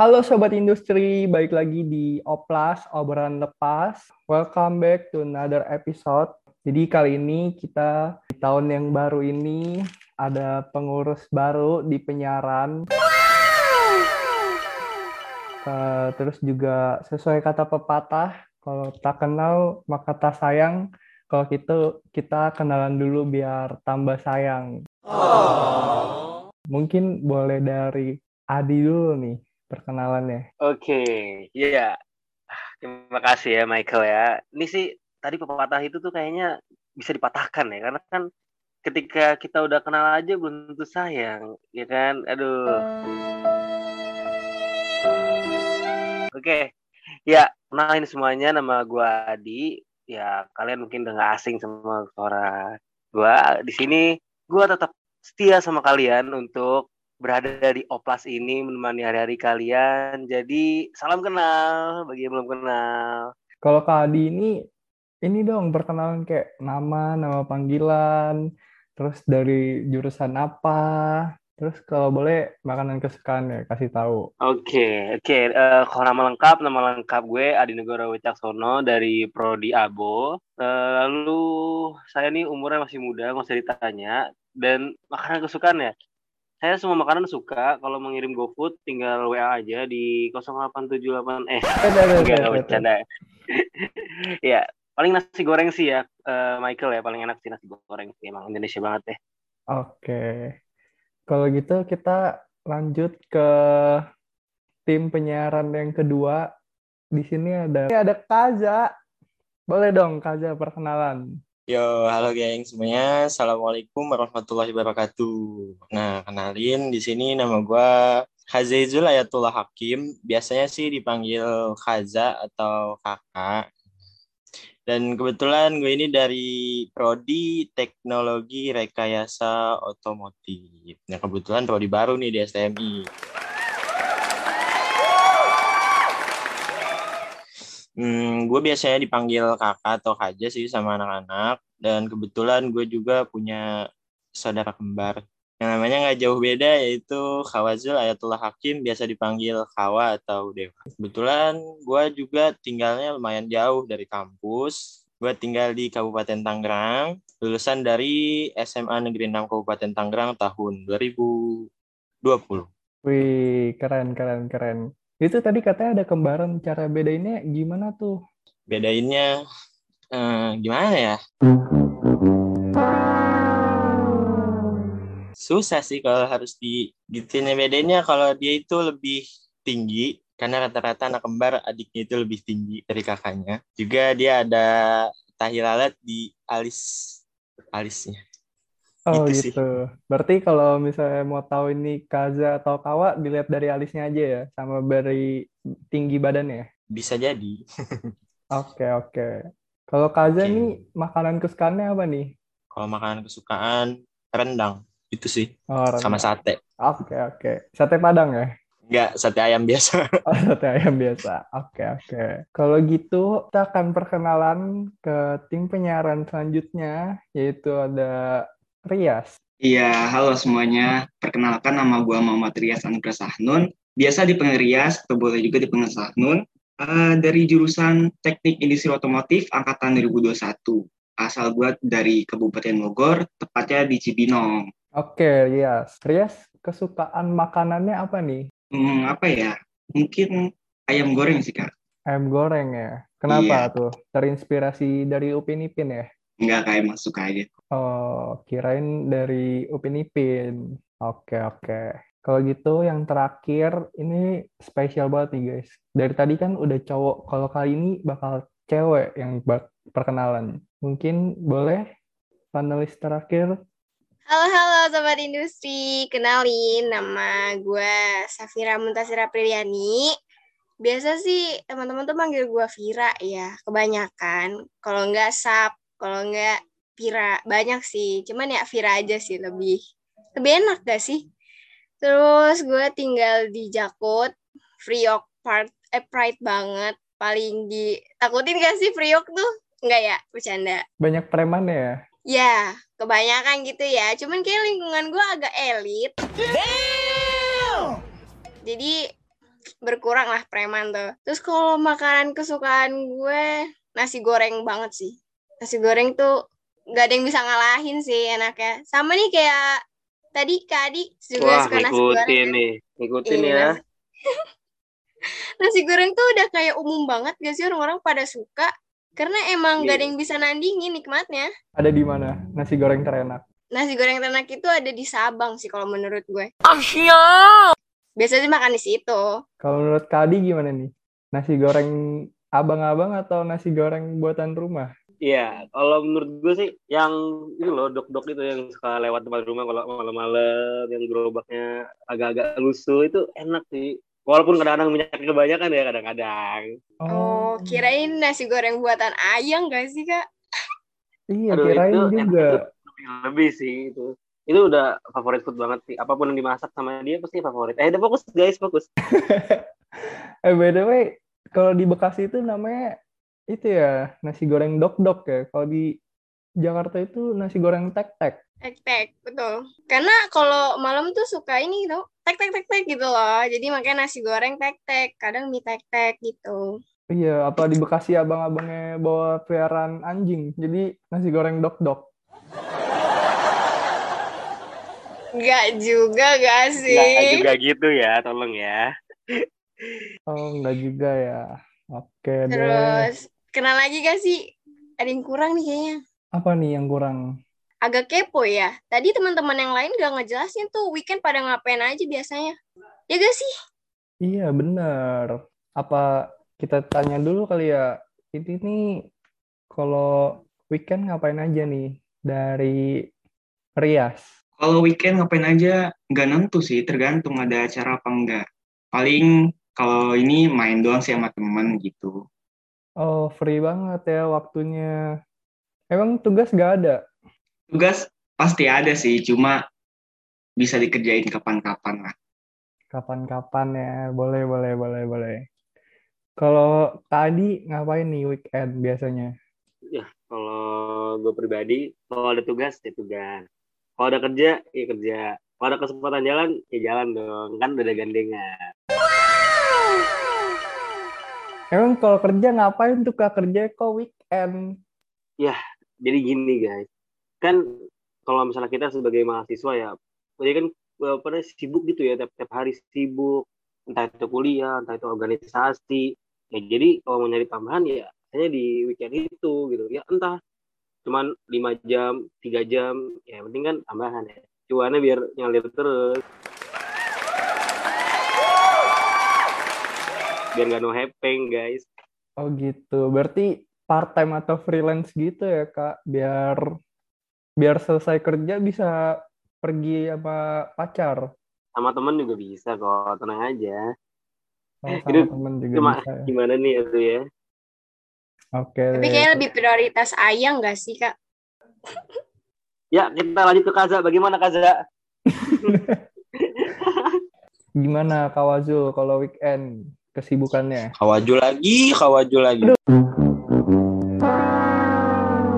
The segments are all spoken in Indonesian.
Halo Sobat Industri, balik lagi di Oplas, obrolan lepas. Welcome back to another episode. Jadi kali ini kita di tahun yang baru ini ada pengurus baru di penyiaran. Uh, terus juga sesuai kata pepatah, kalau tak kenal maka tak sayang. Kalau gitu kita kenalan dulu biar tambah sayang. Oh. Mungkin boleh dari Adi dulu nih perkenalannya. Oke, okay. iya. Yeah. Terima kasih ya Michael ya. Ini sih tadi pepatah itu tuh kayaknya bisa dipatahkan ya karena kan ketika kita udah kenal aja belum tentu sayang, ya kan? Aduh. Oke. Okay. Ya, kenalin semuanya nama gua Adi. Ya, kalian mungkin udah gak asing sama suara gua. Di sini gua tetap setia sama kalian untuk berada di Oplas ini menemani hari-hari kalian. Jadi salam kenal bagi yang belum kenal. Kalau Kak Adi ini, ini dong perkenalan kayak nama, nama panggilan, terus dari jurusan apa, terus kalau boleh makanan kesukaan ya kasih tahu. Oke, okay, oke. Okay. Uh, eh, kalau nama lengkap, nama lengkap gue Adi Negoro Wicaksono dari Prodi Abo. Uh, lalu saya nih umurnya masih muda, nggak usah ditanya. Dan makanan kesukaan ya, saya semua makanan suka. Kalau mengirim GoFood tinggal WA aja di 0878 eh enggak bercanda. ya, paling nasi goreng sih ya uh, Michael ya paling enak sih nasi goreng sih emang Indonesia banget deh. Oke. Kalau gitu kita lanjut ke tim penyiaran yang kedua. Di sini ada ini ada Kaza. Boleh dong Kaza perkenalan. Yo, halo geng semuanya. Assalamualaikum warahmatullahi wabarakatuh. Nah, kenalin di sini nama gue Hazaizul Ayatullah Hakim. Biasanya sih dipanggil Haza atau kakak. Dan kebetulan gue ini dari Prodi Teknologi Rekayasa Otomotif. Nah, kebetulan Prodi baru nih di STMI. Hmm, gue biasanya dipanggil kakak atau kaja sih sama anak-anak. Dan kebetulan gue juga punya saudara kembar. Yang namanya nggak jauh beda yaitu Khawazul Ayatullah Hakim, biasa dipanggil Khawa atau Dewa. Kebetulan gue juga tinggalnya lumayan jauh dari kampus. Gue tinggal di Kabupaten Tangerang, lulusan dari SMA Negeri 6 Kabupaten Tangerang tahun 2020. Wih, keren, keren, keren. Itu tadi katanya ada kembaran. Cara bedainnya gimana tuh? Bedainnya eh, gimana ya? Susah sih kalau harus di gitunya bedainnya kalau dia itu lebih tinggi karena rata-rata anak kembar adiknya itu lebih tinggi dari kakaknya. Juga dia ada tahi lalat di alis alisnya. Oh gitu, gitu. Berarti kalau misalnya mau tahu ini Kaza atau Kawa dilihat dari alisnya aja ya, sama dari tinggi badannya. Bisa jadi. Oke oke. Kalau Kaza okay. nih makanan kesukaannya apa nih? Kalau makanan kesukaan rendang itu sih, oh, rendang. sama sate. Oke oke. Sate Padang ya? Enggak, sate ayam biasa. Oh, sate ayam biasa. Oke, oke. Kalau gitu, kita akan perkenalan ke tim penyiaran selanjutnya, yaitu ada Rias. Iya, halo semuanya. Perkenalkan nama gue Muhammad Rias Anugrah Sahnun. Biasa dipanggil Rias, atau boleh juga dipanggil Sahnun. Uh, dari jurusan Teknik Industri Otomotif Angkatan 2021. Asal gue dari Kabupaten Bogor, tepatnya di Cibinong. Oke, Rias. Rias, kesukaan makanannya apa nih? Hmm, apa ya? Mungkin ayam goreng sih, Kak. Ayam goreng ya? Kenapa iya. tuh? Terinspirasi dari Upin Ipin ya? Enggak, kayak masuk aja. Oh, kirain dari Upin Ipin. Oke, oke. Kalau gitu yang terakhir ini spesial banget nih guys. Dari tadi kan udah cowok, kalau kali ini bakal cewek yang perkenalan. Mungkin boleh panelis terakhir? Halo, halo Sobat Industri. Kenalin, nama gue Safira Muntasira Priliani. Biasa sih teman-teman tuh manggil gue Vira ya, kebanyakan. Kalau enggak Sap, kalau enggak Vira banyak sih. Cuman ya Vira aja sih lebih lebih enak gak sih? Terus gue tinggal di Jakut Priok part eh Pride banget. Paling ditakutin gak sih Priok tuh? Enggak ya? Bercanda. Banyak preman ya? Ya kebanyakan gitu ya. Cuman kayak lingkungan gue agak elit. Damn! jadi berkurang lah preman tuh. Terus kalau makanan kesukaan gue nasi goreng banget sih. Nasi goreng tuh nggak ada yang bisa ngalahin sih enaknya. Sama nih kayak tadi Kak Adi juga Wah, suka nasi goreng. kan? nih. Ngikutin Iya, ya. nasi- nasi goreng tuh udah kayak umum banget gak sih orang-orang pada suka karena emang gak ada Iya. yang bisa nandingin nikmatnya. Ada di mana nasi goreng terenak? Nasi goreng terenak itu ada di Sabang sih kalau menurut gue. Biasanya sih makan di situ. Kalau menurut Kadi gimana nih? Nasi goreng abang-abang atau nasi goreng buatan rumah? Iya, kalau menurut gue sih yang itu loh dok-dok itu yang suka lewat tempat rumah kalau malam-malam yang gerobaknya agak-agak lusuh itu enak sih. Walaupun kadang-kadang minyaknya kebanyakan ya kadang-kadang. Oh, kirain nasi goreng buatan ayang gak sih, Kak? iya Aduh, kirain itu juga. Lebih, lebih sih itu. Itu udah favorit food banget sih. Apa pun yang dimasak sama dia pasti favorit. Eh, udah fokus guys, fokus. Eh by the way, kalau di Bekasi itu namanya itu ya nasi goreng dok-dok ya. Kalau di Jakarta itu nasi goreng tek-tek. Tek-tek, betul. Karena kalau malam tuh suka ini gitu, tek-tek-tek-tek gitu loh. Jadi makanya nasi goreng tek-tek, kadang mie tek-tek gitu. Iya, apa di Bekasi abang-abangnya bawa peliharaan anjing. Jadi nasi goreng dok-dok. Enggak juga gak sih? Nggak juga gitu ya, tolong ya. Oh, enggak juga ya. Oke deh. Kenal lagi gak sih? Ada yang kurang nih kayaknya. Apa nih yang kurang? Agak kepo ya. Tadi teman-teman yang lain gak ngejelasin tuh weekend pada ngapain aja biasanya. Ya gak sih? Iya, bener. Apa kita tanya dulu kali ya. Ini nih kalau weekend ngapain aja nih dari Rias? Kalau weekend ngapain aja nggak nentu sih, tergantung ada acara apa enggak. Paling kalau ini main doang sih sama temen gitu. Oh, free banget ya waktunya. Emang tugas gak ada? Tugas pasti ada sih, cuma bisa dikerjain kapan-kapan lah. Kapan-kapan ya. Boleh, boleh, boleh, boleh. Kalau tadi ngapain nih weekend biasanya? Kalau gue pribadi, kalau ada tugas, ya tugas. Kalau ada kerja, ya kerja. Kalau ada kesempatan jalan, ya jalan dong. Kan udah ada gandengan. Emang kalau kerja ngapain tuh kak kerja kok weekend? Jadi gini guys, kan kalau misalnya kita sebagai mahasiswa ya, jadi kan eh, namanya, sibuk gitu ya, tiap, tiap hari sibuk. Entah itu kuliah, entah itu organisasi. Ya jadi kalau mau nyari tambahan ya hanya di weekend itu gitu. Ya entah cuman 5 jam, 3 jam, ya penting kan tambahan ya. Cuannya biar ngalir terus. Biar nggak no hepeng guys. Oh gitu. Berarti part time atau freelance gitu ya kak? Biar biar selesai kerja bisa pergi sama pacar. Sama temen juga bisa kok, tenang aja. Oh, sama Itu temen juga Cuma bisa ya. gimana nih itu ya? Oke Tapi deh. kayaknya lebih prioritas ayang gak sih, Kak? Ya, kita lanjut ke Kaza. Bagaimana Kaza? Gimana Kak Wazul kalau weekend kesibukannya? Kawaju lagi, kawaju lagi.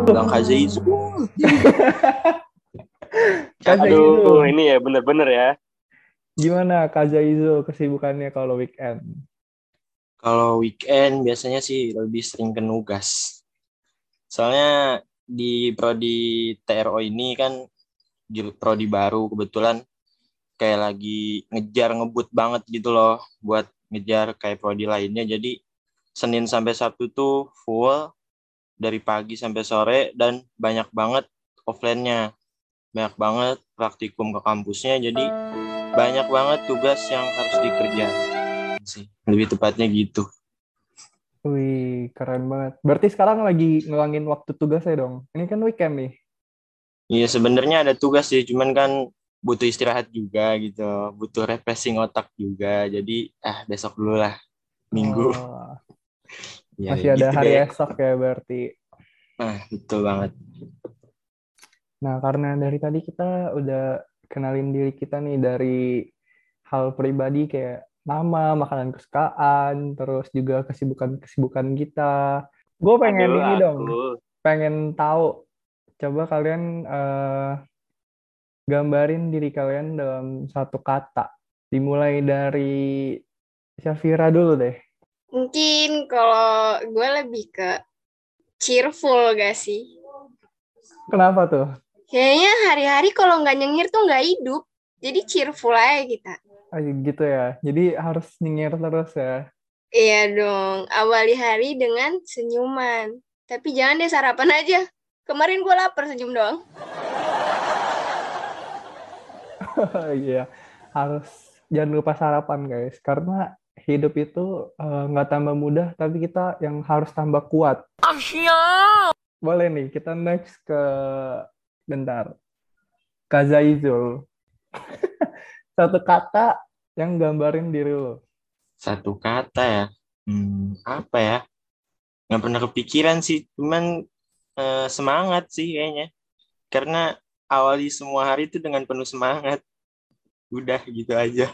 Bang Kazaizu. Kak Aduh, ini ya bener-bener ya. gimana Kak Zaizul kesibukannya kalau weekend? Kalau weekend biasanya sih lebih sering ke nugas. Soalnya di prodi TRO ini kan prodi baru kebetulan kayak lagi ngejar ngebut banget gitu loh buat ngejar kayak prodi lainnya. Jadi Senin sampai Sabtu tuh full dari pagi sampai sore dan banyak banget offline-nya. Banyak banget praktikum ke kampusnya jadi banyak banget tugas yang harus dikerjain sih. Lebih tepatnya gitu. Wih, keren banget. Berarti sekarang lagi ngelangin waktu tugasnya dong. Ini kan weekend nih. Iya sebenarnya ada tugas sih, cuman kan butuh istirahat juga gitu, butuh refreshing otak juga. Jadi ah besok dulu lah, minggu. Oh, Ya, masih ada gitu hari deh. esok ya berarti. Ah betul banget. Nah, karena dari tadi kita udah kenalin diri kita nih dari hal pribadi kayak nama, makanan kesukaan, terus juga kesibukan-kesibukan kita. Gue pengen Aduh, ini dong, aku. pengen tahu. Coba kalian eh, gambarin diri kalian dalam satu kata. Dimulai dari Syafira dulu deh. Mungkin kalau gue lebih ke cheerful gak sih? Kenapa tuh? Kayaknya hari-hari kalau nggak nyengir tuh nggak hidup. Jadi cheerful aja kita. Ah, gitu ya. Jadi harus nyengir terus ya. Iya dong, awali hari dengan senyuman. Tapi jangan deh sarapan aja. Kemarin gue lapar senyum doang. Iya, harus jangan lupa sarapan guys. Karena hidup itu eh, nggak tambah mudah, tapi kita yang harus tambah kuat. Boleh nih, kita next ke bentar. Kazaizul. Satu kata yang gambarin diri lo. Satu kata ya. Hmm, apa ya? Nggak pernah kepikiran sih. Cuman eh, semangat sih kayaknya. Karena awali semua hari itu dengan penuh semangat. Udah gitu aja.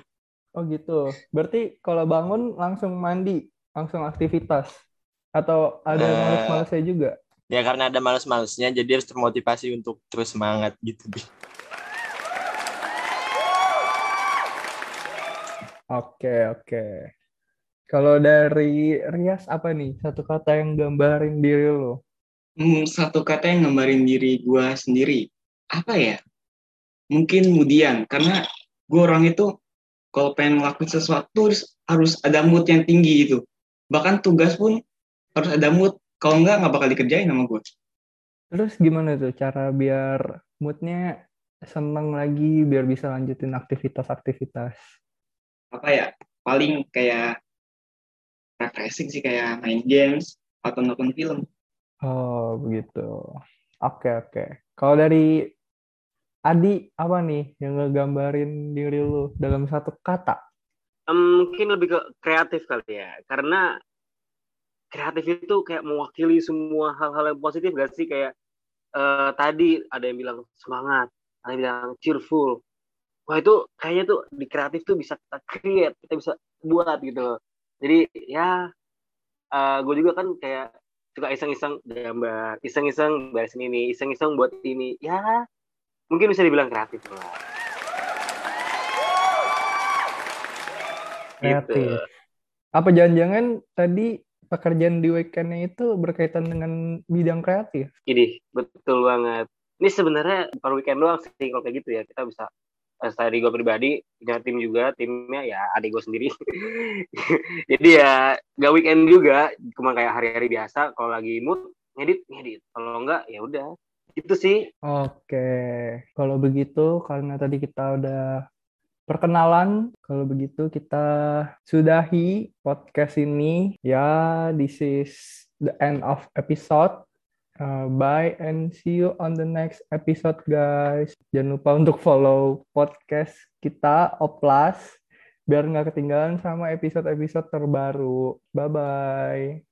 Oh gitu. Berarti kalau bangun langsung mandi, langsung aktivitas. Atau ada Eh. males-malesnya juga? Ya karena ada males-malesnya, jadi harus termotivasi untuk terus semangat gitu. Oke, oke. Kalau dari Rias apa nih? Satu kata yang gambarin diri lo. Hmm, satu kata yang gambarin diri gue sendiri. Apa ya? Mungkin kemudian, karena gue orang itu kalau pengen ngelakuin sesuatu harus, harus ada mood yang tinggi gitu. Bahkan tugas pun harus ada mood. Kalau enggak, nggak bakal dikerjain sama gue. Terus gimana tuh cara biar moodnya seneng lagi, biar bisa lanjutin aktivitas-aktivitas? Apa ya? Paling kayak refreshing sih, kayak main games atau nonton film. Oh, begitu. Oke, oke. Kalau dari Adi, apa nih yang ngegambarin diri lu dalam satu kata? Mungkin lebih ke kreatif kali ya. Karena kreatif itu kayak mewakili semua hal-hal yang positif gak sih? Kayak eh, tadi ada yang bilang semangat ada yang bilang cheerful. Wah itu kayaknya tuh di kreatif tuh bisa kita create kita bisa buat gitu loh. Jadi ya gue juga kan kayak suka iseng-iseng gambar iseng-iseng beresin ini iseng-iseng buat ini. Ya mungkin bisa dibilang kreatif lah Kreatif. Gitu. Apa jangan-jangan tadi pekerjaan di weekendnya itu berkaitan dengan bidang kreatif? Ini betul banget. Ini sebenarnya per weekend doang sih kalau kayak gitu ya. Kita bisa eh, dari gue pribadi punya tim juga, timnya ya adik gue sendiri. Jadi ya gak weekend juga, cuma kayak hari-hari biasa. Kalau lagi mood ngedit ngedit. Kalau enggak ya udah. Itu sih. Oke, kalau begitu karena tadi kita udah perkenalan, kalau begitu kita sudahi podcast ini. Ya, this is the end of episode. Uh, bye and see you on the next episode, guys. Jangan lupa untuk follow podcast kita Oplas biar nggak ketinggalan sama episode-episode terbaru. Bye bye.